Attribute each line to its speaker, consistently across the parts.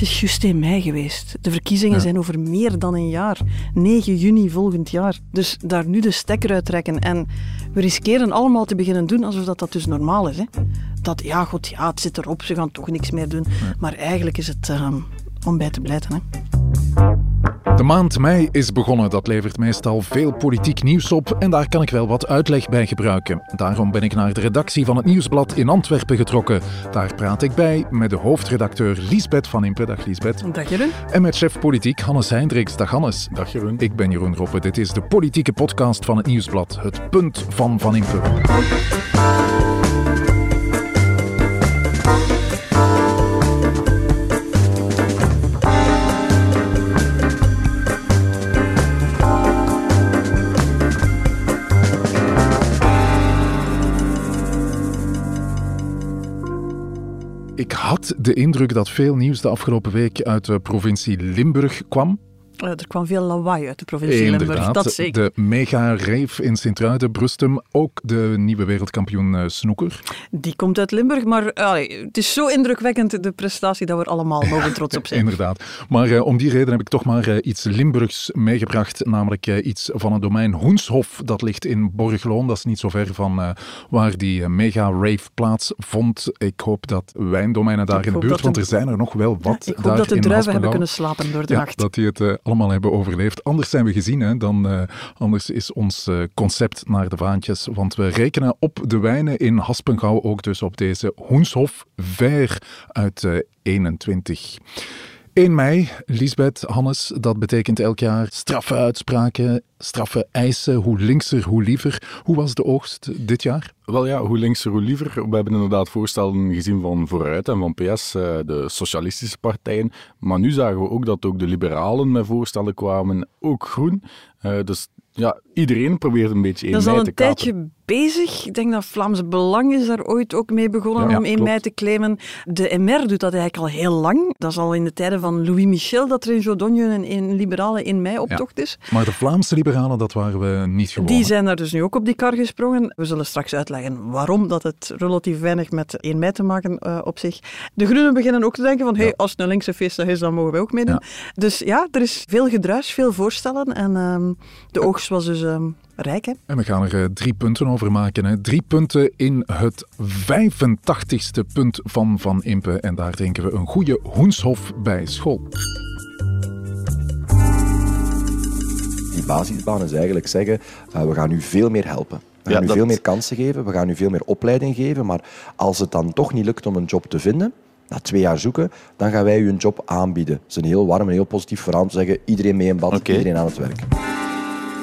Speaker 1: Het is juist in mei geweest. De verkiezingen zijn over meer dan een jaar. 9 juni volgend jaar. Dus daar nu de stekker uit trekken. En we riskeren allemaal te beginnen doen alsof dat, dat dus normaal is. Hè? Dat, ja, god, ja, het zit erop, ze gaan toch niks meer doen. Maar eigenlijk is het ehm, om bij te blijten. Hè?
Speaker 2: De maand mei is begonnen. Dat levert meestal veel politiek nieuws op en daar kan ik wel wat uitleg bij gebruiken. Daarom ben ik naar de redactie van het Nieuwsblad in Antwerpen getrokken. Daar praat ik bij met de hoofdredacteur Liesbeth van Impe. Dag Liesbeth.
Speaker 1: Dag Jeroen.
Speaker 2: En met chef politiek Hannes Heindriks. Dag Hannes.
Speaker 3: Dag Jeroen.
Speaker 2: Ik ben Jeroen Roppe. Dit is de politieke podcast van het Nieuwsblad. Het punt van Van Impe. Ik had de indruk dat veel nieuws de afgelopen week uit de provincie Limburg kwam.
Speaker 1: Uh, er kwam veel lawaai uit de provincie Limburg, dat zeker.
Speaker 2: De mega-rave in Sint-Truiden, Brustum, ook de nieuwe wereldkampioen uh, snoeker.
Speaker 1: Die komt uit Limburg, maar allee, het is zo indrukwekkend, de prestatie, dat we er allemaal mogen trots op zijn.
Speaker 2: Inderdaad. Maar uh, om die reden heb ik toch maar iets Limburgs meegebracht, namelijk iets van het domein Hoenshof. Dat ligt in Borgloon, dat is niet zo ver van waar die mega-rave plaatsvond. Ik hoop dat wijndomeinen daar
Speaker 1: Ik
Speaker 2: in de buurt, want er zijn er nog wel wat
Speaker 1: Ik hoop
Speaker 2: daar
Speaker 1: dat de druiven hebben kunnen slapen door de
Speaker 2: Ja,
Speaker 1: nacht.
Speaker 2: dat die het eh, allemaal hebben overleefd. Anders zijn we gezien, hè, dan, eh, anders is ons eh, concept naar de vaantjes. Want we rekenen op de wijnen in Haspengouw, ook dus op deze Hoenshof Ver uit eh, 21. 1 mei, Lisbeth, Hannes, dat betekent elk jaar straffe uitspraken, straffe eisen, hoe linkser, hoe liever. Hoe was de oogst dit jaar?
Speaker 3: Wel ja, hoe linkser, hoe liever. We hebben inderdaad voorstellen gezien van Vooruit en van PS, eh, de socialistische partijen. Maar nu zagen we ook dat ook de liberalen met voorstellen kwamen, ook groen. Eh, dus ja, iedereen probeert een beetje 1
Speaker 1: Dat is al
Speaker 3: mei te
Speaker 1: een tijdje bezig. Ik denk dat Vlaams Belang is daar ooit ook mee begonnen
Speaker 3: Ja,
Speaker 1: om 1
Speaker 3: klopt.
Speaker 1: mei te claimen. De MR doet dat eigenlijk al heel lang. Dat is al in de tijden van Louis Michel dat er in Jodogne een, een liberale 1 mei optocht is.
Speaker 2: Maar de Vlaamse liberalen, dat waren we niet gewoon.
Speaker 1: Die zijn daar dus nu ook op die kar gesprongen. We zullen straks uitleggen waarom dat het relatief weinig met 1 mei te maken eh, op zich. De Groenen beginnen ook te denken van, hey, als het een linkse feestdag is, dan mogen wij ook meedoen. Dus ja, er is veel gedruis, veel voorstellen. En ehm, de oogst was dus ehm, rijk, hè?
Speaker 2: En we gaan er eh, drie punten over maken. Hè. Drie punten in het 85ste punt van Van Impe. En daar drinken we een goede hoenshof bij school.
Speaker 4: Die basisbaan is eigenlijk zeggen, eh, we gaan u veel meer helpen. We gaan
Speaker 5: Ja,
Speaker 4: u
Speaker 5: dat-
Speaker 4: veel meer kansen geven, we gaan u veel meer opleiding geven, maar als het dan toch niet lukt om een job te vinden, na twee jaar zoeken, dan gaan wij u een job aanbieden. Dat is een heel warm en heel positief verhaal om te zeggen, iedereen mee in bad, iedereen aan het werk.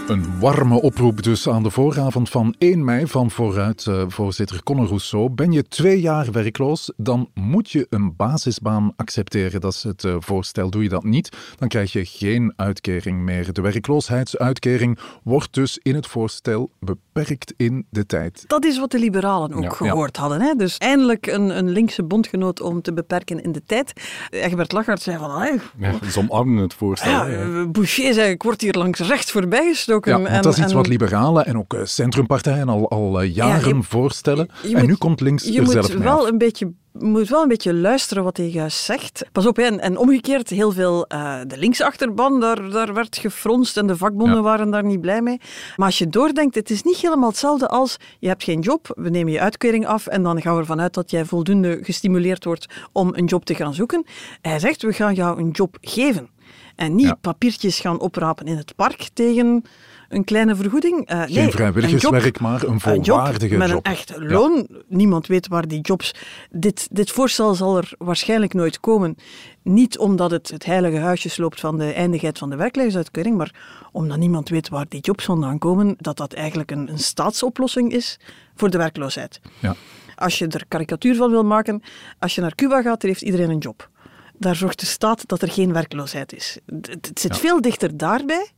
Speaker 2: Een warme oproep dus aan de vooravond van 1 mei van vooruit eh, voorzitter Conor Rousseau. Ben je twee jaar werkloos, dan moet je een basisbaan accepteren. Dat is het eh, voorstel. Doe je dat niet, dan krijg je geen uitkering meer. De werkloosheidsuitkering wordt dus in het voorstel beperkt in de tijd.
Speaker 1: Dat is wat de liberalen ook
Speaker 3: Ja.
Speaker 1: gehoord hadden. Hè? Dus eindelijk een, een linkse bondgenoot om te beperken in de tijd. Egbert Lachart zei van, "Ai,
Speaker 3: Ja, ze omarmen het voorstel.
Speaker 1: ja, eh, Boucher zei, ik word hier langs rechts voorbij gestoken.
Speaker 2: Ja, dat is iets wat liberalen en ook eh, centrumpartijen al, al eh, jaren
Speaker 1: je-
Speaker 2: voorstellen.
Speaker 1: je
Speaker 2: en
Speaker 1: moet-
Speaker 2: nu komt links
Speaker 1: je
Speaker 2: er
Speaker 1: moet
Speaker 2: zelf mee
Speaker 1: wel
Speaker 2: af.
Speaker 1: een beetje moet wel een beetje luisteren wat hij juist zegt. Pas op, hè, en, en omgekeerd, heel veel eh, de linkse achterban, daar, daar werd gefronst en de vakbonden
Speaker 2: Ja.
Speaker 1: waren daar niet blij mee. Maar als je doordenkt, het is niet helemaal hetzelfde als je hebt geen job, we nemen je uitkering af en dan gaan we ervan uit dat jij voldoende gestimuleerd wordt om een job te gaan zoeken. Hij zegt, we gaan jou een job geven. En niet
Speaker 2: Ja.
Speaker 1: papiertjes gaan oprapen in het park tegen een kleine vergoeding. Eh, nee,
Speaker 2: Geen
Speaker 1: een
Speaker 2: vrijwilligerswerk, maar een volwaardige
Speaker 1: job met een echt loon. Niemand weet waar die jobs... Dit, dit voorstel zal er waarschijnlijk nooit komen. Niet omdat het het heilige huisje sloopt van de eindigheid van de werklevensuitkering, maar omdat niemand weet waar die jobs vandaan komen, dat dat eigenlijk een, een staatsoplossing is voor de werkloosheid.
Speaker 2: Ja.
Speaker 1: Als je er karikatuur van wil maken, als je naar Cuba gaat, er heeft iedereen een job. Daar zorgt de staat dat er geen werkloosheid is. Het, zit veel dichter daarbij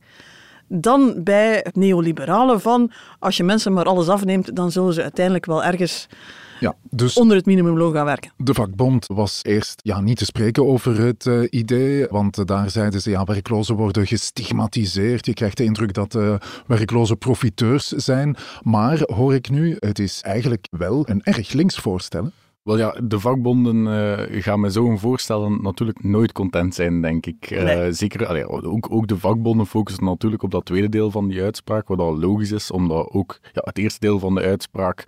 Speaker 1: dan bij het neoliberale van als je mensen maar alles afneemt, dan zullen ze uiteindelijk wel ergens
Speaker 2: Ja, dus
Speaker 1: onder het minimumloon gaan werken.
Speaker 2: de vakbond was eerst ja, niet te spreken over het eh, idee, want eh, daar zeiden ze ja, werklozen worden gestigmatiseerd. Je krijgt de indruk dat eh werklozen profiteurs zijn. Maar hoor ik nu, het is eigenlijk wel een erg links voorstel.
Speaker 3: Wel ja, de vakbonden uh, gaan met zo'n voorstellen natuurlijk nooit content zijn, denk ik. Uh, zeker, allee, ook, ook de vakbonden focussen natuurlijk op dat tweede deel van die uitspraak, wat al logisch is, omdat ook ja, het eerste deel van de uitspraak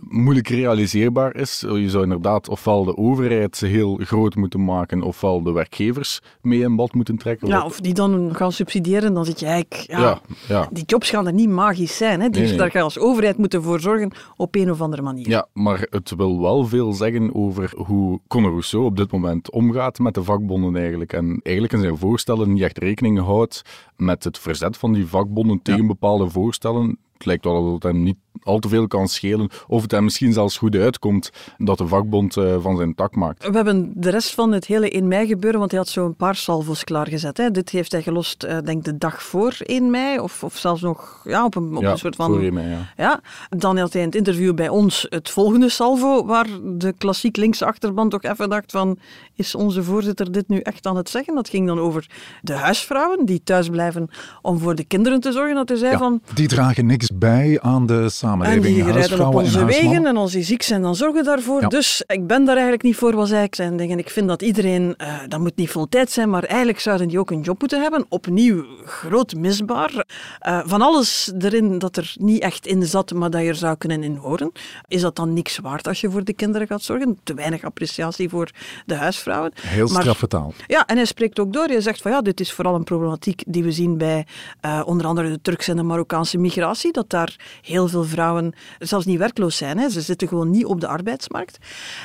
Speaker 3: moeilijk realiseerbaar is. Je zou inderdaad ofwel de overheid heel groot moeten maken, ofwel de werkgevers mee in bad moeten trekken.
Speaker 1: Ja, of die dan gaan subsidiëren, dan zit je eigenlijk... Ja, ja, Die jobs gaan er niet magisch zijn. Hè? Dus daar ga je als overheid moeten voor zorgen op een of andere manier.
Speaker 3: Ja, maar het wil wel veel zeggen over hoe Conor Rousseau op dit moment omgaat met de vakbonden eigenlijk. En eigenlijk in zijn voorstellen niet echt rekening houdt met het verzet van die vakbonden tegen bepaalde voorstellen. Het lijkt wel dat het hem niet al te veel kan schelen. Of het hem misschien zelfs goed uitkomt dat de vakbond uh, van zijn tak maakt.
Speaker 1: We hebben de rest van het hele 1 mei gebeuren, want hij had zo een paar salvo's klaargezet. Hè. Dit heeft hij gelost, uh, denk de dag voor 1 mei, of, of zelfs nog ja, op, een, op
Speaker 3: ja,
Speaker 1: een soort van...
Speaker 3: voor 1 mei, ja.
Speaker 1: ja. Dan had hij in het interview bij ons het volgende salvo, waar de klassiek linkse achterban toch even dacht van, is onze voorzitter dit nu echt aan het zeggen? Dat ging dan over de huisvrouwen die thuis blijven om voor de kinderen te zorgen. Dat hij zei van...
Speaker 2: Die dragen niks bij aan de samenleving.
Speaker 1: En die rijden op onze wegen en als die ziek zijn, dan zorgen we daarvoor. Dus ik ben daar eigenlijk niet voor, was ik zijn dingen. Ik vind dat iedereen, uh, dat moet niet vol tijd zijn, maar eigenlijk zouden die ook een job moeten hebben. Opnieuw, groot misbaar. Uh, van alles erin dat er niet echt in zat, maar dat je er zou kunnen in horen. Is dat dan niks waard als je voor de kinderen gaat zorgen? Te weinig appreciatie voor de huisvrouwen.
Speaker 2: Heel straffe taal.
Speaker 1: Ja, en hij spreekt ook door. Hij zegt van ja, dit is vooral een problematiek die we zien bij uh, onder andere de Turkse en de Marokkaanse migratie. Dat daar heel veel vrouwen zelfs niet werkloos zijn. Hè. Ze zitten gewoon niet op de arbeidsmarkt.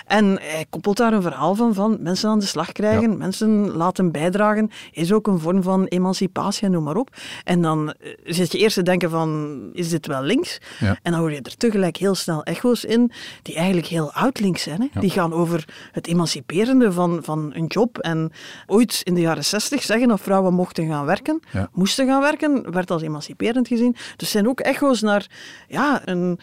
Speaker 1: En hij koppelt daar een verhaal van, van mensen aan de slag krijgen, mensen laten bijdragen, is ook een vorm van emancipatie noem maar op. En dan eh, zit je eerst te denken van, is dit wel links? Ja. En dan hoor je er tegelijk heel snel echo's in, die eigenlijk heel oud-links zijn. Hè. Die gaan over het emanciperende van, van een job. En ooit in de jaren zestig zeggen dat vrouwen mochten gaan werken, moesten gaan werken, werd als emanciperend gezien. Dus zijn ook echo's naar ja, een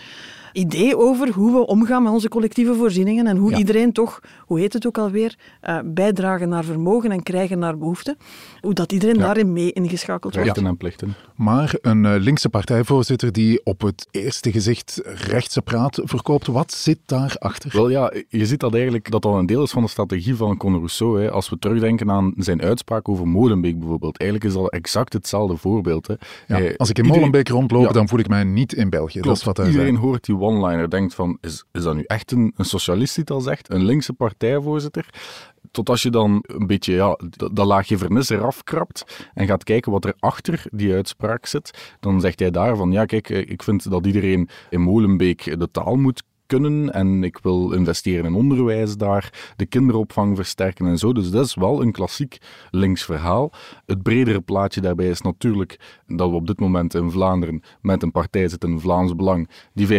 Speaker 1: idee over hoe we omgaan met onze collectieve voorzieningen en hoe iedereen toch, hoe heet het ook alweer, uh, bijdragen naar vermogen en krijgen naar behoeften. Hoe dat iedereen daarin mee ingeschakeld wordt.
Speaker 3: Rechten en plichten.
Speaker 2: Maar een uh, linkse partijvoorzitter die op het eerste gezicht rechtse praat verkoopt, wat zit daarachter?
Speaker 3: Wel ja, je ziet dat eigenlijk dat dat een deel is van de strategie van Conor Rousseau. Hè. Als we terugdenken aan zijn uitspraak over Molenbeek bijvoorbeeld, eigenlijk is dat exact hetzelfde voorbeeld. Hè.
Speaker 2: Ja, als ik in Molenbeek rondloop, dan voel ik mij niet in België. Dat is wat hij
Speaker 3: iedereen hoort die one-liner denkt van, is, is dat nu echt een, een socialist die dat zegt? Een linkse partijvoorzitter? Tot als je dan een beetje ja, dat laagje vernis eraf krabt en gaat kijken wat er achter die uitspraak zit, dan zegt hij daar van, ja kijk, ik vind dat iedereen in Molenbeek de taal moet kunnen en ik wil investeren in onderwijs daar, de kinderopvang versterken en zo. Dus dat is wel een klassiek links verhaal. Het bredere plaatje daarbij is natuurlijk dat we op dit moment in Vlaanderen met een partij zitten, in Vlaams Belang, die 25%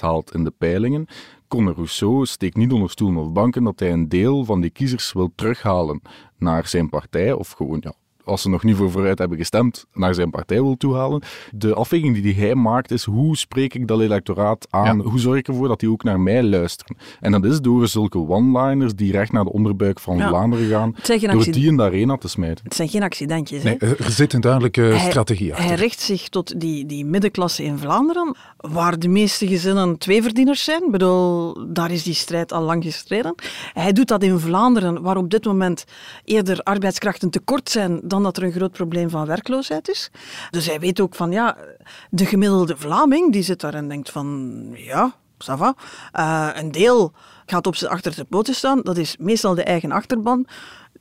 Speaker 3: haalt in de peilingen. Conor Rousseau steekt niet onder stoelen of banken dat hij een deel van die kiezers wil terughalen naar zijn partij of gewoon ja, als ze nog niet voor vooruit hebben gestemd, naar zijn partij wil toehalen. De afweging die hij maakt is hoe spreek ik dat electoraat aan? Hoe zorg ik ervoor dat die ook naar mij luisteren? En dat is door zulke one-liners die recht naar de onderbuik van Vlaanderen gaan, door die in de arena te smijten.
Speaker 1: Het zijn geen accidentjes.
Speaker 2: Nee, er zit een duidelijke strategie achter.
Speaker 1: Hij richt zich tot die, die middenklasse in Vlaanderen, waar de meeste gezinnen tweeverdieners zijn. Ik bedoel, daar is die strijd al lang gestreden. Hij doet dat in Vlaanderen, waar op dit moment eerder arbeidskrachten tekort zijn dan dat er een groot probleem van werkloosheid is. Dus hij weet ook van, ja, de gemiddelde Vlaming, die zit daar en denkt van, ja, ça va. Uh, een deel gaat op zijn achter de poten staan. Dat is meestal de eigen achterban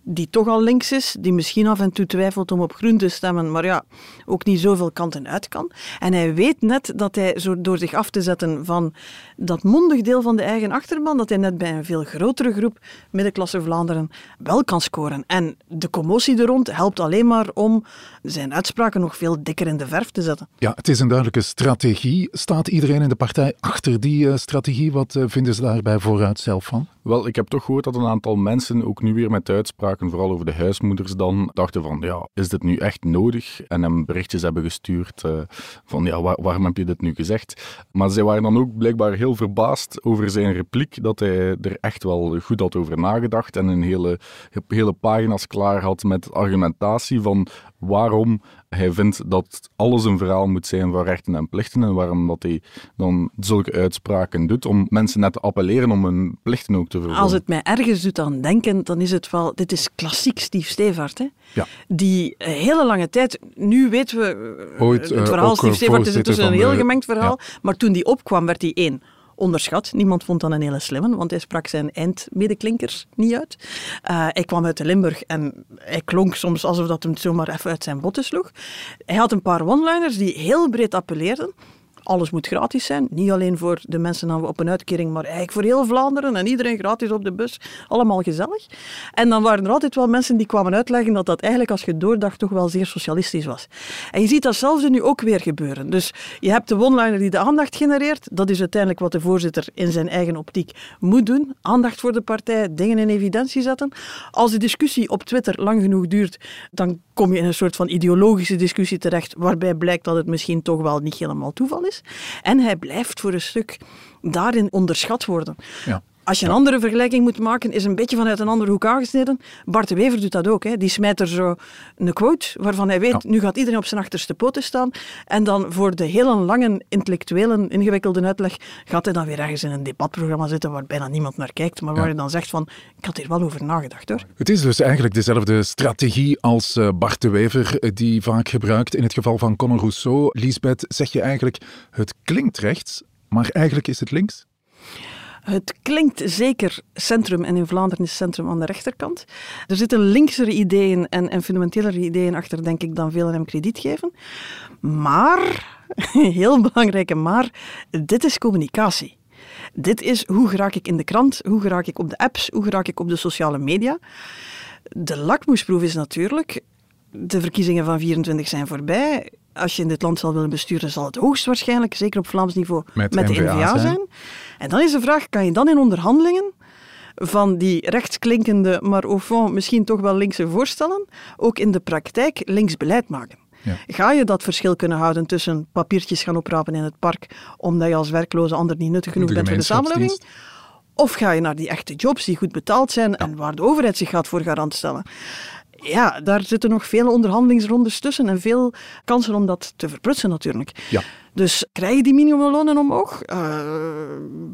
Speaker 1: die toch al links is, die misschien af en toe twijfelt om op groen te stemmen, maar ja, ook niet zoveel kanten uit kan. En hij weet net dat hij, zo door zich af te zetten van dat mondig deel van de eigen achterban, dat hij net bij een veel grotere groep middenklasse Vlaanderen wel kan scoren. En de commotie er rond helpt alleen maar om zijn uitspraken nog veel dikker in de verf te zetten.
Speaker 2: Ja, het is een duidelijke strategie. Staat iedereen in de partij achter die uh, strategie? Wat uh, vinden ze daarbij vooruit zelf van?
Speaker 3: Wel, ik heb toch gehoord dat een aantal mensen, ook nu weer met uitspraken, vooral over de huismoeders dan, dachten van, ja, is dit nu echt nodig? En hem berichtjes hebben gestuurd uh, van, ja, waar, waarom heb je dit nu gezegd? Maar zij waren dan ook blijkbaar heel verbaasd over zijn repliek, dat hij er echt wel goed had over nagedacht en een hele, hele pagina's klaar had met argumentatie van waarom Hij vindt dat alles een verhaal moet zijn van rechten en plichten en waarom dat hij dan zulke uitspraken doet, om mensen net te appelleren om hun plichten ook te vervullen.
Speaker 1: Als het mij ergens doet aan denken, dan is het wel, dit is klassiek Steve Stevaart, hè?
Speaker 2: Ja.
Speaker 1: die een hele lange tijd, nu weten we, eh,
Speaker 2: Ooit,
Speaker 1: het
Speaker 2: eh,
Speaker 1: verhaal
Speaker 2: ook,
Speaker 1: Steve
Speaker 2: eh,
Speaker 1: Stevaart is intussen een heel gemengd verhaal, maar toen die opkwam werd hij één. Onderschat. Niemand vond dat een hele slimme, want hij sprak zijn eindmedeklinkers niet uit. Eh, hij kwam uit de Limburg en hij klonk soms alsof dat hem zomaar even uit zijn botten sloeg. Hij had een paar one-liners die heel breed appelleerden. Alles moet gratis zijn. Niet alleen voor de mensen op een uitkering, maar eigenlijk voor heel Vlaanderen en iedereen gratis op de bus. Allemaal gezellig. En dan waren er altijd wel mensen die kwamen uitleggen dat dat eigenlijk, als je doordacht, toch wel zeer socialistisch was. En je ziet datzelfde nu ook weer gebeuren. Dus je hebt de one-liner die de aandacht genereert. Dat is uiteindelijk wat de voorzitter in zijn eigen optiek moet doen. Aandacht voor de partij, dingen in evidentie zetten. Als de discussie op Twitter lang genoeg duurt, dan kom je in een soort van ideologische discussie terecht, waarbij blijkt dat het misschien toch wel niet helemaal toeval is. En hij blijft voor een stuk daarin onderschat worden.
Speaker 2: Ja.
Speaker 1: Als je een andere vergelijking moet maken, is een beetje vanuit een andere hoek aangesneden. Bart de Wever doet dat ook. Hè. Die smijt er zo een quote waarvan hij weet, nu gaat iedereen op zijn achterste poten staan. En dan voor de hele lange, intellectuele, ingewikkelde uitleg gaat hij dan weer ergens in een debatprogramma zitten waar bijna niemand naar kijkt, maar waar hij dan zegt van, ik had hier wel over nagedacht hoor.
Speaker 2: Het is dus eigenlijk dezelfde strategie als eh, Bart de Wever eh, die vaak gebruikt in het geval van Conor Rousseau. Lisbeth, zeg je eigenlijk, het klinkt rechts, maar eigenlijk is het links?
Speaker 1: Het klinkt zeker centrum, en in Vlaanderen is centrum aan de rechterkant. Er zitten linksere ideeën en, en fundamentelere ideeën achter, denk ik, dan velen hem krediet geven. Maar, heel belangrijke maar, dit is communicatie. Dit is hoe geraak ik in de krant, hoe geraak ik op de apps, hoe geraak ik op de sociale media. De lakmoesproef is natuurlijk, de verkiezingen van 24 zijn voorbij. Als je in dit land zal willen besturen, zal het hoogstwaarschijnlijk, zeker op Vlaams niveau,
Speaker 2: Met
Speaker 1: met, de
Speaker 2: N-VA
Speaker 1: NVA
Speaker 2: zijn.
Speaker 1: zijn. En dan is de vraag, kan je dan in onderhandelingen van die rechtsklinkende, maar au fond misschien toch wel linkse voorstellen, ook in de praktijk links beleid maken?
Speaker 2: Ja.
Speaker 1: Ga je dat verschil kunnen houden tussen papiertjes gaan oprapen in het park, omdat je als werkloze ander niet nuttig genoeg bent voor de samenleving? Of ga je naar die echte jobs die goed betaald zijn en waar de overheid zich gaat voor garant stellen? Ja, daar zitten nog veel onderhandelingsrondes tussen en veel kansen om dat te verprutsen natuurlijk.
Speaker 2: Ja.
Speaker 1: Dus krijg je die minimumlonen omhoog? Eh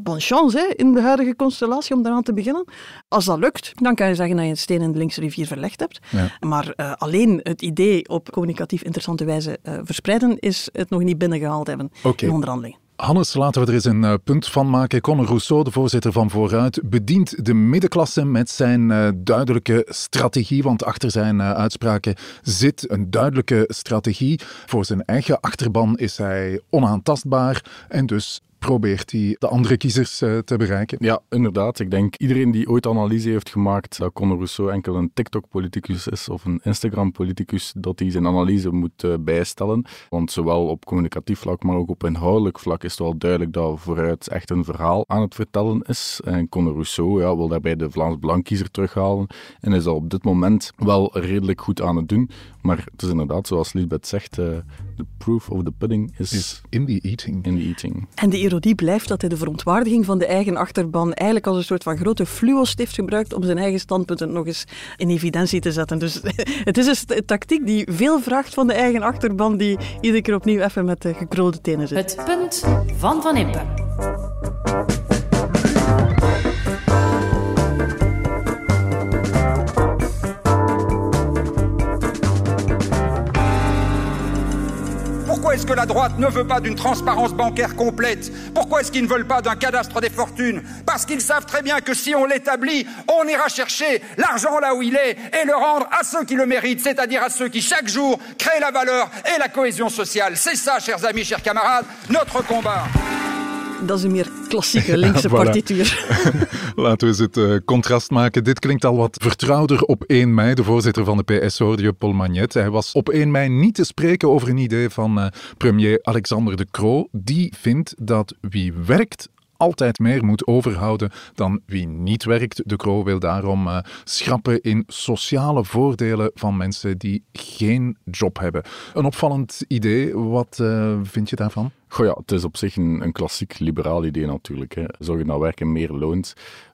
Speaker 1: bon chance hè, in de huidige constellatie om daaraan te beginnen. Als dat lukt, dan kan je zeggen dat je een steen in de linkse rivier verlegd hebt.
Speaker 2: Ja.
Speaker 1: Maar eh, alleen het idee op communicatief interessante wijze eh, verspreiden is het nog niet binnengehaald hebben
Speaker 2: Oké.
Speaker 1: in onderhandelingen.
Speaker 2: Hannes, laten we er eens een eh, punt van maken. Conor Rousseau, de voorzitter van Vooruit, bedient de middenklasse met zijn eh, duidelijke strategie. Want achter zijn eh, uitspraken zit een duidelijke strategie. Voor zijn eigen achterban is hij onaantastbaar en dus probeert hij de andere kiezers eh, te bereiken.
Speaker 3: Ja, inderdaad. Ik denk iedereen die ooit analyse heeft gemaakt dat Conor Rousseau enkel een TikTok-politicus is of een Instagram-politicus, dat hij zijn analyse moet eh, bijstellen. Want zowel op communicatief vlak, maar ook op inhoudelijk vlak is het wel duidelijk dat vooruit echt een verhaal aan het vertellen is. En Conor Rousseau ja, wil daarbij de Vlaams Blankkiezer terughalen en is dat op dit moment wel redelijk goed aan het doen. Maar het is inderdaad, zoals Lisbeth zegt, eh, the proof of the pudding is,
Speaker 2: Is in the eating.
Speaker 3: in the eating.
Speaker 1: En de ironie blijft dat hij de verontwaardiging van de eigen achterban eigenlijk als een soort van grote fluo-stift gebruikt om zijn eigen standpunten nog eens in evidentie te zetten. Dus het is een tactiek die veel vraagt van de eigen achterban, die iedere keer opnieuw even met de gekrulde tenen zit.
Speaker 5: Het punt van Van Impe.
Speaker 6: Pourquoi est-ce que la droite ne veut pas d'une transparence bancaire complète? Pourquoi est-ce qu'ils ne veulent pas d'un cadastre des fortunes? Parce qu'ils savent très bien que si on l'établit, on ira chercher l'argent là où il est et le rendre à ceux qui le méritent, c'est-à-dire à ceux qui chaque jour créent la valeur et la cohésion sociale. C'est ça, chers amis, chers camarades, notre combat.
Speaker 1: Dat is een meer klassieke linkse
Speaker 2: voilà.
Speaker 1: partituur.
Speaker 2: Laten we eens het eh, contrast maken. Dit klinkt al wat vertrouwder op 1 mei. De voorzitter van de PS hoorde je, Paul Magnet. Hij was op 1 mei niet te spreken over een idee van eh, premier Alexander De Croo. Die vindt dat wie werkt altijd meer moet overhouden dan wie niet werkt. De Croo wil daarom eh, schrappen in sociale voordelen van mensen die geen job hebben. Een opvallend idee. Wat vind je daarvan?
Speaker 3: Goh ja, het is op zich een, een klassiek liberaal idee natuurlijk. Hè. Zorgen dat werken meer loont.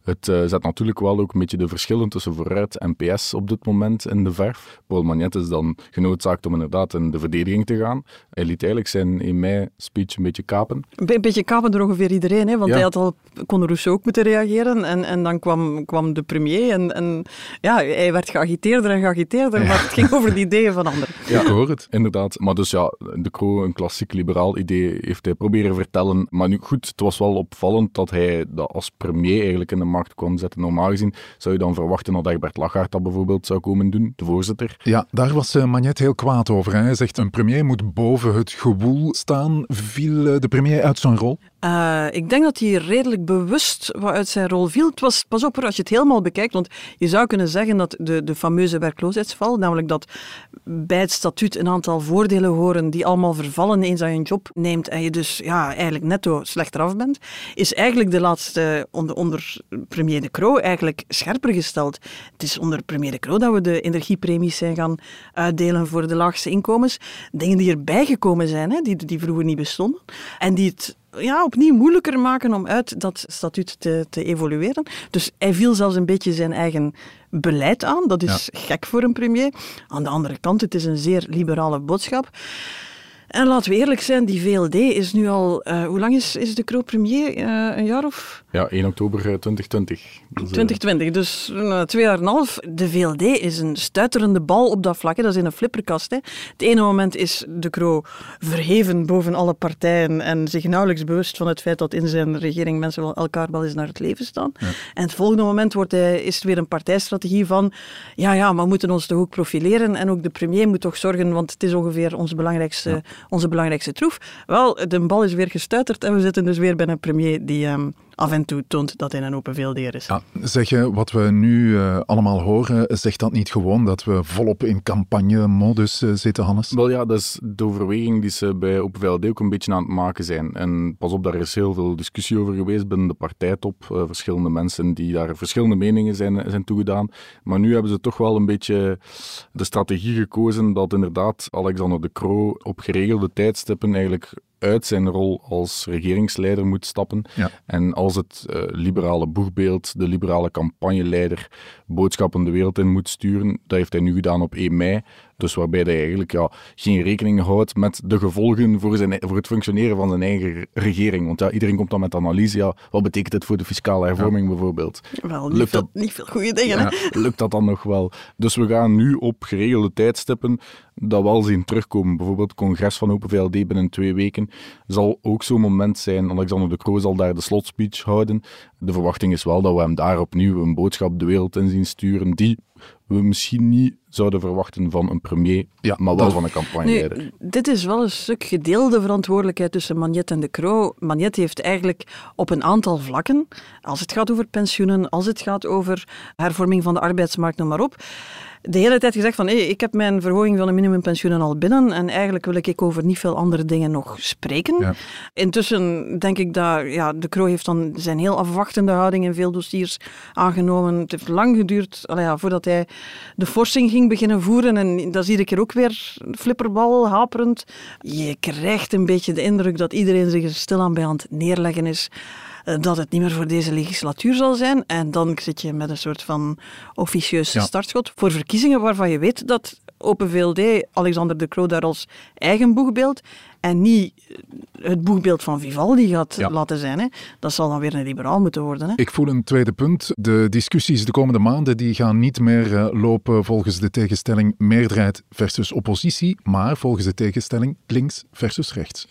Speaker 3: Het uh, zet natuurlijk wel ook een beetje de verschillen tussen vooruit en PS op dit moment in de verf. Paul Magnet is dan genoodzaakt om inderdaad in de verdediging te gaan. Hij liet eigenlijk zijn in mei speech een beetje kapen.
Speaker 1: Een beetje kapen door ongeveer iedereen, hè? want hij had al, kon Rousseau ook moeten reageren en, en dan kwam, kwam de premier en, en ja, hij werd geagiteerder en geagiteerder, maar het ging over de ideeën van anderen.
Speaker 3: Ja, ik hoor het. Inderdaad. Maar dus ja, de Croo, een klassiek liberaal idee, heeft hij proberen vertellen. Maar nu goed, het was wel opvallend dat hij dat als premier eigenlijk in de macht kwam zetten. Normaal gezien zou je dan verwachten dat Egbert Lachaert dat bijvoorbeeld zou komen doen, de voorzitter.
Speaker 2: Ja, daar was uh, Magnet heel kwaad over. Hij zegt een premier moet boven het gewoel staan. Viel uh, de premier uit zijn rol?
Speaker 1: Uh, ik denk dat hij redelijk bewust wat uit zijn rol viel. Het was, pas op als je het helemaal bekijkt, want je zou kunnen zeggen dat de, de fameuze werkloosheidsval, namelijk dat bij het statuut een aantal voordelen horen die allemaal vervallen eens dat je een job neemt en je dus ja, eigenlijk netto slechter af bent, is eigenlijk de laatste onder, onder premier De Croo eigenlijk scherper gesteld. Het is onder premier De Croo dat we de energiepremies zijn gaan uitdelen voor de laagste inkomens. Dingen die erbij gekomen zijn, hè, die, die vroeger niet bestonden en die het ja, opnieuw moeilijker maken om uit dat statuut te, te evolueren. Dus hij viel zelfs een beetje zijn eigen beleid aan. Dat is gek voor een premier. Aan de andere kant, het is een zeer liberale boodschap. En laten we eerlijk zijn, die VLD is nu al... Uh, hoe lang is, is de Croo premier? Uh, een jaar of...
Speaker 3: Ja, 1 oktober 2020.
Speaker 1: Dus, 2020, dus uh, twee jaar en een half. De VLD is een stuiterende bal op dat vlak. Hè. Dat is in een flipperkast. Hè. Het ene moment is de Croo verheven boven alle partijen en zich nauwelijks bewust van het feit dat in zijn regering mensen wel elkaar wel eens naar het leven staan. Ja. En het volgende moment wordt hij, is het weer een partijstrategie van ja, ja, maar we moeten ons toch ook profileren en ook de premier moet toch zorgen, want het is ongeveer ons belangrijkste... Ja onze belangrijkste troef. Wel, de bal is weer gestuiterd en we zitten dus weer bij een premier die um, af en toe toont dat hij een open veeldeer is.
Speaker 2: Ja, zeg je, wat we nu uh, allemaal horen, zegt dat niet gewoon dat we volop in campagne-modus uh, zitten, Hannes?
Speaker 3: Wel ja, dat is de overweging die ze bij Open VLD ook een beetje aan het maken zijn. En pas op, daar is heel veel discussie over geweest binnen de partijtop. Uh, verschillende mensen die daar verschillende meningen zijn, zijn toegedaan. Maar nu hebben ze toch wel een beetje de strategie gekozen dat inderdaad Alexander de Croo op geregelde tijdstippen eigenlijk uit zijn rol als regeringsleider moet stappen. Ja. En als het uh, liberale boegbeeld, de liberale campagneleider, boodschappen de wereld in moet sturen, dat heeft hij nu gedaan op 1 mei. Dus waarbij hij eigenlijk ja, geen rekening houdt met de gevolgen voor, zijn, voor het functioneren van zijn eigen regering. Want ja, iedereen komt dan met analyse, ja, wat betekent het voor de fiscale hervorming ja. bijvoorbeeld?
Speaker 1: Wel, niet, lukt veel, dat, niet veel goede dingen. Ja,
Speaker 3: lukt dat dan nog wel? Dus we gaan nu op geregelde tijdstippen dat wel zien terugkomen. Bijvoorbeeld het congres van Open VLD binnen twee weken zal ook zo'n moment zijn. Alexander de Croo zal daar de slotspeech houden. De verwachting is wel dat we hem daar opnieuw een boodschap de wereld in zien sturen die we misschien niet zouden verwachten van een premier, ja, maar wel van een campagneleider.
Speaker 1: Nu, dit is wel een stuk gedeelde verantwoordelijkheid tussen Magnet en de Croo. Magnet heeft eigenlijk op een aantal vlakken, als het gaat over pensioenen, als het gaat over hervorming van de arbeidsmarkt, noem maar op, de hele tijd gezegd van hey, ik heb mijn verhoging van de minimumpensioenen al binnen en eigenlijk wil ik over niet veel andere dingen nog spreken. Ja. Intussen denk ik dat ja, de Croo heeft dan zijn heel afwachtende houding in veel dossiers aangenomen. Het heeft lang geduurd allee, ja, voordat hij de forsing ging beginnen voeren en dat zie ik hier ook weer flipperbal, haperend. Je krijgt een beetje de indruk dat iedereen zich er stilaan bij aan het neerleggen is eh, dat het niet meer voor deze legislatuur zal zijn. En dan zit je met een soort van officieus startschot voor verkiezingen waarvan je weet dat Open VLD Alexander de Croo daar als eigen boegbeeld en niet het boegbeeld van Vivaldi gaat laten zijn. Hè. Dat zal dan weer een liberaal moeten worden. Hè.
Speaker 2: Ik voel een tweede punt. De discussies de komende maanden die gaan niet meer uh, lopen volgens de tegenstelling meerderheid versus oppositie, maar volgens de tegenstelling links versus rechts.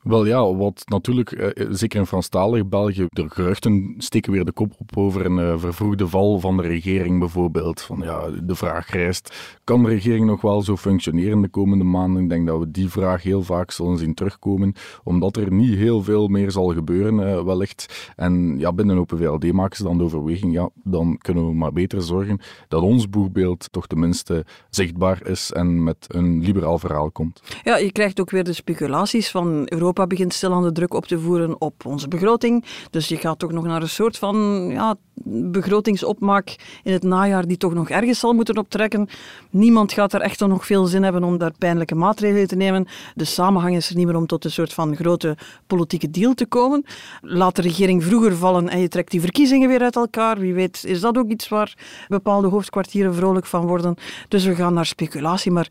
Speaker 3: Wel ja, wat natuurlijk, eh, zeker in Franstalig België, de geruchten steken weer de kop op over een uh, vervroegde val van de regering bijvoorbeeld. Van ja, de vraag rijst, kan de regering nog wel zo functioneren de komende maanden? Ik denk dat we die vraag heel vaak zullen zien terugkomen, omdat er niet heel veel meer zal gebeuren wellicht. En ja, binnen Open VLD maken ze dan de overweging, ja, dan kunnen we maar beter zorgen dat ons boegbeeld toch tenminste zichtbaar is en met een liberaal verhaal komt.
Speaker 1: Ja, je krijgt ook weer de speculaties van Europa Europa begint stil aan de druk op te voeren op onze begroting. Dus je gaat toch nog naar een soort van ja, begrotingsopmaak in het najaar die toch nog ergens zal moeten optrekken. Niemand gaat er echt nog veel zin hebben om daar pijnlijke maatregelen te nemen. De samenhang is er niet meer om tot een soort van grote politieke deal te komen. Laat de regering vroeger vallen en je trekt die verkiezingen weer uit elkaar. Wie weet is dat ook iets waar bepaalde hoofdkwartieren vrolijk van worden. Dus we gaan naar speculatie, maar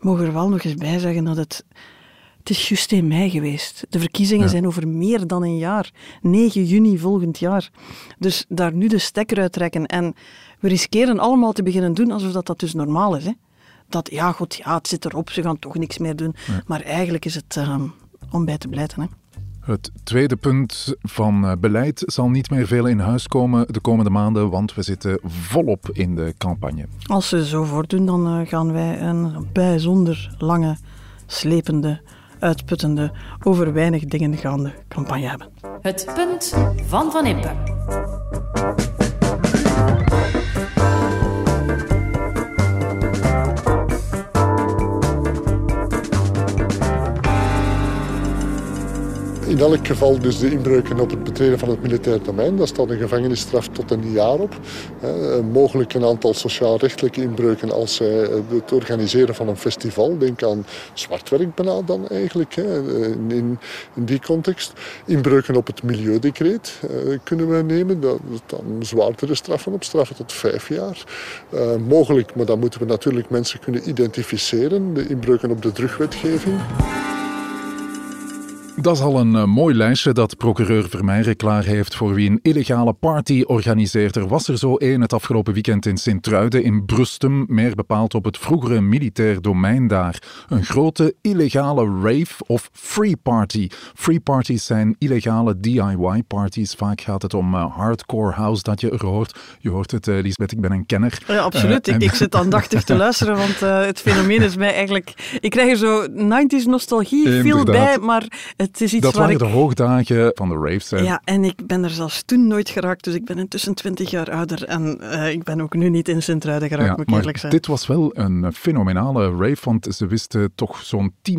Speaker 1: mogen er wel nog eens bij zeggen dat het het is juist in mei geweest. De verkiezingen zijn over meer dan een jaar. 9 juni volgend jaar. Dus daar nu de stekker uit trekken. En we riskeren allemaal te beginnen doen alsof dat, dat dus normaal is. Hè? Dat, ja, god, ja, het zit erop, ze gaan toch niks meer doen. Maar eigenlijk is het uh, om bij te blijten. Hè?
Speaker 2: Het tweede punt van eh, beleid zal niet meer veel in huis komen de komende maanden, want we zitten volop in de campagne.
Speaker 1: Als ze zo voortdoen, dan uh, gaan wij een bijzonder lange, slepende uitputtende, over weinig dingen gaande campagne hebben.
Speaker 5: Het punt van Van Impe.
Speaker 7: In elk geval dus de inbreuken op het betreden van het militair domein. Daar staat een gevangenisstraf tot een jaar op. Eh, mogelijk een aantal sociaal-rechtelijke inbreuken als eh, het organiseren van een festival. Denk aan zwartwerk dan eigenlijk, in, in, die context. Inbreuken op het milieudecreet eh, kunnen we nemen. Daar dan zwaardere straffen op, straffen tot vijf jaar. mogelijk, maar dan moeten we natuurlijk mensen kunnen identificeren. De inbreuken op de drugwetgeving.
Speaker 2: Dat is al een uh, mooi lijstje dat procureur Vermeijeren klaar heeft voor wie een illegale party organiseert. Er was er zo één het afgelopen weekend in Sint-Truiden in Brustum, meer bepaald op het vroegere militair domein daar. Een grote illegale rave of free party. Free parties zijn illegale DIY-parties. Vaak gaat het om uh, hardcore house dat je er hoort. Je hoort het, uh, Lisbeth, ik ben een kenner.
Speaker 1: Ja, absoluut. ik, ik, zit aandachtig te luisteren, want het fenomeen is mij eigenlijk... Ik krijg er zo 90s nostalgie veel bij, maar het is iets
Speaker 2: dat waren
Speaker 1: ik...
Speaker 2: de hoogdagen van de raves.
Speaker 1: Ja, en ik ben er zelfs toen nooit geraakt, dus ik ben intussen 20 jaar ouder en uh, ik ben ook nu niet in Sint-Truiden geraakt, ja, moet ik eerlijk zijn.
Speaker 2: dit was wel een fenomenale rave, want ze wisten toch zo'n 10.000,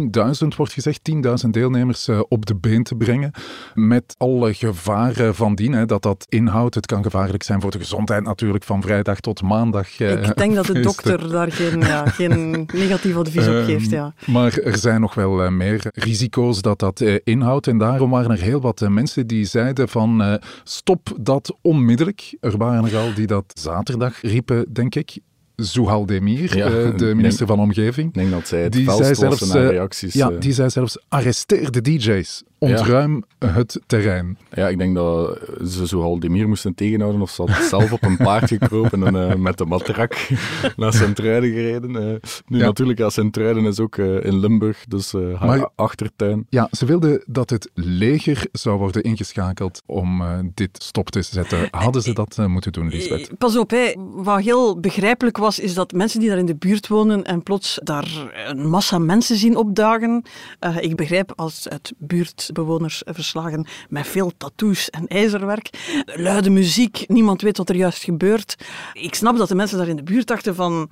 Speaker 2: wordt gezegd, 10.000 deelnemers uh, op de been te brengen, met alle gevaren van dien, hè, dat dat inhoudt. Het kan gevaarlijk zijn voor de gezondheid natuurlijk, van vrijdag tot maandag.
Speaker 1: Uh, ik denk dat de dokter daar geen, ja, geen negatief advies op geeft, ja.
Speaker 2: Ehm, maar er zijn nog wel meer risico's dat dat inhoudt. En daarom waren er heel wat mensen die zeiden van uh, stop dat onmiddellijk. Er waren er al die dat zaterdag riepen, denk ik. Zouhal Demir, ja, uh, de minister
Speaker 3: denk,
Speaker 2: van Omgeving.
Speaker 3: Ik denk dat zij het die zei zelfs, naar reacties.
Speaker 2: Ja, die zei zelfs arresteer de DJ's. Ontruim ja. het terrein.
Speaker 3: Ja, ik denk dat ze Zouhal Demir moesten tegenhouden of ze had zelf op een paard gekropen en uh, met de matrak naar Sint-Truiden gereden. Uh, nu ja. natuurlijk, ja, Sint-Truiden is ook in Limburg, dus haar maar, achtertuin.
Speaker 2: Ja, ze wilden dat het leger zou worden ingeschakeld om dit stop te zetten. Hadden ze dat moeten doen, Lisbeth?
Speaker 1: Pas op, hè. wat heel begrijpelijk was is dat mensen die daar in de buurt wonen en plots daar een massa mensen zien opdagen. Uh, ik begrijp als uit buurtbewoners verslagen met veel tattoos en ijzerwerk. Luide muziek, niemand weet wat er juist gebeurt. Ik snap dat de mensen daar in de buurt dachten van...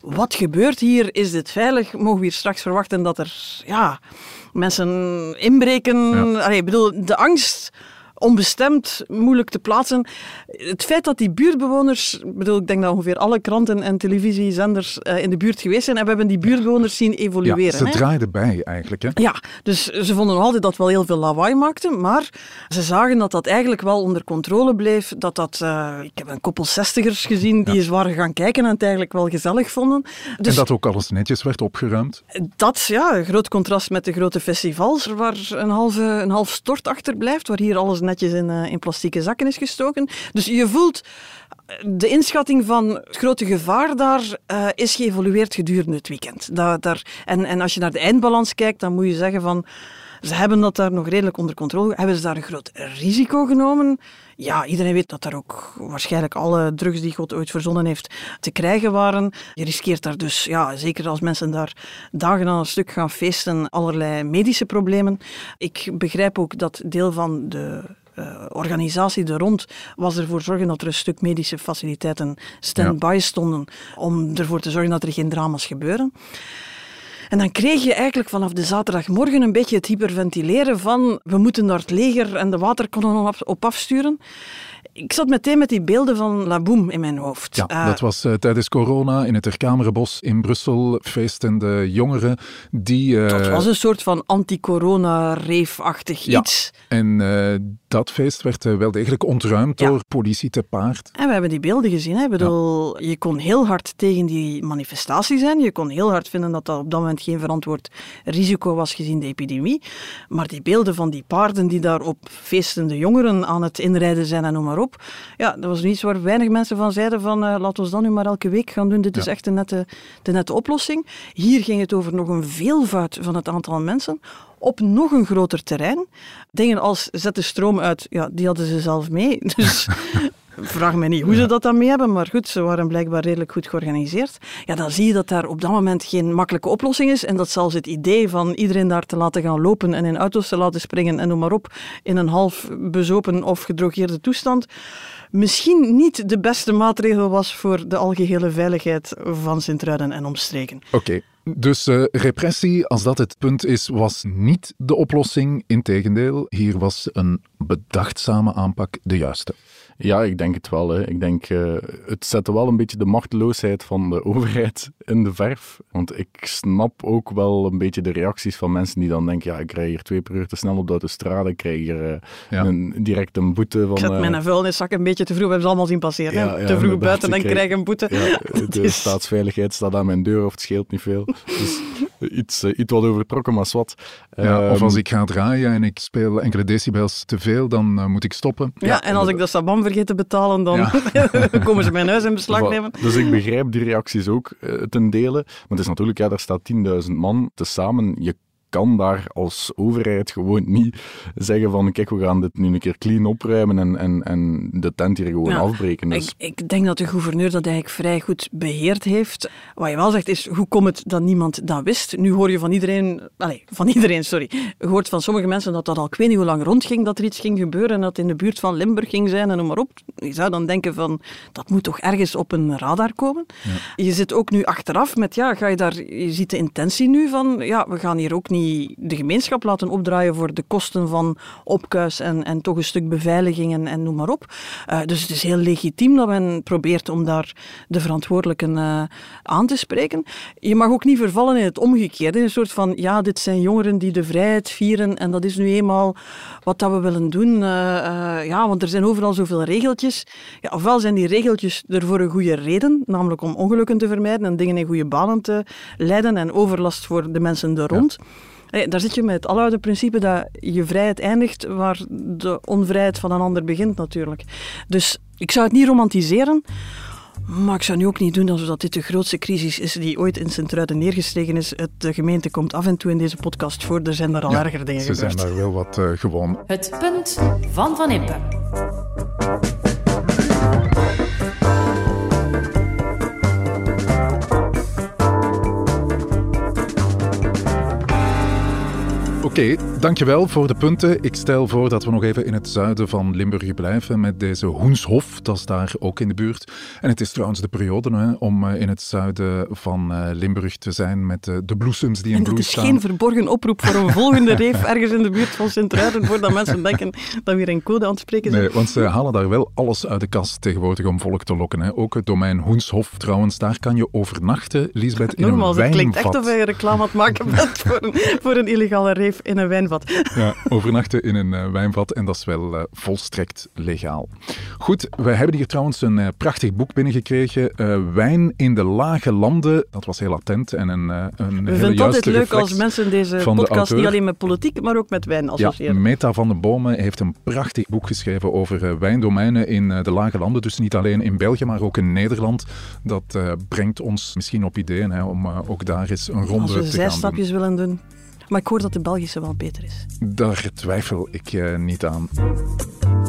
Speaker 1: Wat gebeurt hier? Is dit veilig? Mogen we hier straks verwachten dat er ja, mensen inbreken? Ja. Allee, ik bedoel, de angst onbestemd, moeilijk te plaatsen. Het feit dat die buurtbewoners, bedoel, ik denk dat ongeveer alle kranten en televisiezenders uh, in de buurt geweest zijn, en we hebben die buurtbewoners zien evolueren. Ja,
Speaker 2: ze draaiden bij eigenlijk. Hè?
Speaker 1: Ja, dus ze vonden altijd dat wel heel veel lawaai maakte, maar ze zagen dat dat eigenlijk wel onder controle bleef. Dat dat, uh, ik heb een koppel zestigers gezien die ja. eens waren gaan kijken en het eigenlijk wel gezellig vonden.
Speaker 2: Dus, en dat ook alles netjes werd opgeruimd?
Speaker 1: Dat, ja, groot contrast met de grote festivals, waar een, halve, een half stort achterblijft, waar hier alles netjes in, uh, in plastieke zakken is gestoken. Dus je voelt de inschatting van het grote gevaar daar uh, is geëvolueerd gedurende het weekend. Da daar, en, en als je naar de eindbalans kijkt, dan moet je zeggen van... Ze hebben dat daar nog redelijk onder controle. Hebben ze daar een groot risico genomen? Ja, iedereen weet dat daar ook waarschijnlijk alle drugs die God ooit verzonnen heeft te krijgen waren. Je riskeert daar dus, ja, zeker als mensen daar dagen aan een stuk gaan feesten, allerlei medische problemen. Ik begrijp ook dat deel van de uh, organisatie er rond was ervoor zorgen dat er een stuk medische faciliteiten stand-by ja. stonden om ervoor te zorgen dat er geen drama's gebeuren. En dan kreeg je eigenlijk vanaf de zaterdagmorgen een beetje het hyperventileren van we moeten naar het leger en de waterkanonnen op, op afsturen. Ik zat meteen met die beelden van La Boom in mijn hoofd.
Speaker 2: Ja,
Speaker 1: Eh,
Speaker 2: dat was eh, tijdens corona in het Terkamerenbos in Brussel. Feestende jongeren die... eh,
Speaker 1: dat was een soort van anti-corona-reef-achtig
Speaker 2: Ja.
Speaker 1: iets.
Speaker 2: En dat feest werd wel degelijk ontruimd
Speaker 1: Ja.
Speaker 2: door politie te paard.
Speaker 1: En we hebben die beelden gezien. Hè. Ik bedoel, Je kon heel hard tegen die manifestatie zijn. Je kon heel hard vinden dat dat op dat moment geen verantwoord risico was gezien de epidemie. Maar die beelden van die paarden die daar op feestende jongeren aan het inrijden zijn en noem maar op. Ja, dat was iets waar weinig mensen van zeiden van uh, laat ons dat nu maar elke week gaan doen. Dit is echt de nette, de nette oplossing. Hier ging het over nog een veelvoud van het aantal mensen op nog een groter terrein. Dingen als zet de stroom uit, ja, die hadden ze zelf mee. Dus vraag me niet hoe ze dat dan mee hebben, maar goed, ze waren blijkbaar redelijk goed georganiseerd. Ja, dan zie je dat daar op dat moment geen makkelijke oplossing is en dat zelfs het idee van iedereen daar te laten gaan lopen en in auto's te laten springen en noem maar op, in een half bezopen of gedrogeerde toestand, misschien niet de beste maatregel was voor de algehele veiligheid van Sint-Truiden en omstreken.
Speaker 2: Oké, dus uh, repressie, als dat het punt is, was niet de oplossing. Integendeel, hier was een bedachtzame aanpak de juiste.
Speaker 3: Ja, ik denk het wel. Hè. Ik denk, uh, het zette wel een beetje de machteloosheid van de overheid in de verf. Want ik snap ook wel een beetje de reacties van mensen die dan denken, ja, ik rij hier twee per uur te snel op de autostrade, ik krijg hier uh, ja. een, direct een boete van...
Speaker 1: Ik zet mijn uh, vuilniszak een beetje te vroeg, we hebben ze allemaal zien passeren. Ja, ja, te vroeg buiten en krijg, krijg een boete.
Speaker 3: de is... staatsveiligheid staat aan mijn deur of het scheelt niet veel. Dus iets, uh, iets wat overtrokken, maar wat.
Speaker 2: Ja, of als ik ga draaien en ik speel enkele decibels te veel, dan uh, moet ik stoppen.
Speaker 1: Ja, en als ik de sabam vergeet te betalen, dan ja. komen ze mijn huis in beslag nemen.
Speaker 3: Dus ik begrijp die reacties ook uh, ten dele. Maar het is natuurlijk, ja, daar staat 10.000 man tezamen. Je kan daar als overheid gewoon niet zeggen van kijk, we gaan dit nu een keer clean opruimen en, en, en de tent hier gewoon afbreken. Dus.
Speaker 1: Ik, ik, denk dat de gouverneur dat eigenlijk vrij goed beheerd heeft. Wat je wel zegt is, hoe komt het dat niemand dat wist? Nu hoor je van iedereen, allez, van iedereen, sorry, je hoort van sommige mensen dat dat al ik weet niet hoe lang rondging, dat er iets ging gebeuren en dat het in de buurt van Limburg ging zijn en noem maar op. Je zou dan denken van, dat moet toch ergens op een radar komen? Ja. Je zit ook nu achteraf met, ja, ga je daar, je ziet de intentie nu van, ja, we gaan hier ook niet de gemeenschap laten opdraaien voor de kosten van opkuis en, en toch een stuk beveiliging en, en noem maar op. Uh, dus het is heel legitiem dat men probeert om daar de verantwoordelijken uh, aan te spreken. Je mag ook niet vervallen in het omgekeerde, in een soort van, ja, dit zijn jongeren die de vrijheid vieren en dat is nu eenmaal wat dat we willen doen. Uh, ja, want er zijn overal zoveel regeltjes. Ja, ofwel zijn die regeltjes er voor een goede reden, namelijk om ongelukken te vermijden en dingen in goede banen te leiden en overlast voor de mensen er rond. Ja. Daar zit je met het aloude principe dat je vrijheid eindigt waar de onvrijheid van een ander begint natuurlijk. Dus ik zou het niet romantiseren, maar ik zou nu ook niet doen alsof dit de grootste crisis is die ooit in Sint-Truiden neergestreken is. Het, de gemeente komt af en toe in deze podcast voor, er zijn daar al
Speaker 2: ja,
Speaker 1: erger dingen
Speaker 2: ze
Speaker 1: gebeurd.
Speaker 2: zijn daar wel wat uh, gewoon.
Speaker 5: Het punt van Van Impe.
Speaker 2: Oké, okay, dankjewel voor de punten. Ik stel voor dat we nog even in het zuiden van Limburg blijven met deze Hoenshof. Dat is daar ook in de buurt. En het is trouwens de periode hè, om in het zuiden van Limburg te zijn met de bloesems die in bloei staan.
Speaker 1: Het is geen verborgen oproep voor een volgende reef ergens in de buurt van Sint-Truiden, voordat mensen denken dat we hier een code aan het spreken zijn.
Speaker 2: Nee, want ze halen daar wel alles uit de kast tegenwoordig om volk te lokken. Hè. Ook het domein Hoenshof trouwens, daar kan je overnachten, Lisbeth, in
Speaker 1: Nogmaals,
Speaker 2: een wijnvat.
Speaker 1: het klinkt echt of je reclame aan het maken bent voor een, voor een illegale reef in een wijnvat.
Speaker 2: Ja, overnachten in een uh, wijnvat en dat is wel uh, volstrekt legaal. Goed, we hebben hier trouwens een uh, prachtig boek binnengekregen. Wijn in de lage landen. Dat was heel attent en een, een
Speaker 1: We
Speaker 2: hele
Speaker 1: vinden het altijd leuk als mensen deze
Speaker 2: de
Speaker 1: podcast niet alleen met politiek, maar ook met wijn
Speaker 2: Ja,
Speaker 1: associëren.
Speaker 2: Meta van den Bomen heeft een prachtig boek geschreven over wijndomeinen in de lage landen. Dus niet alleen in België, maar ook in Nederland. Dat brengt ons misschien op ideeën hè, om ook daar eens een ronde
Speaker 1: als we
Speaker 2: te gaan doen.
Speaker 1: zijstapjes willen doen. Maar ik hoor dat de Belgische wel beter is.
Speaker 2: Daar twijfel ik uh, niet aan.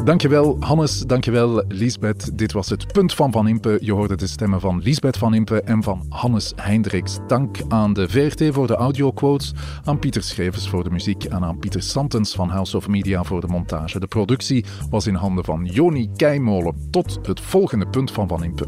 Speaker 2: Dankjewel Hannes, dankjewel Liesbeth. Dit was het punt van Van Impe. Je hoorde de stemmen van Liesbeth Van Impe en van Hannes Hendricks. Dank aan de VRT voor de audioquotes, aan Pieter Schrevers voor de muziek en aan Pieter Santens van House of Media voor de montage. De productie was in handen van Joni Keimolen. Tot het volgende punt van Van Impe.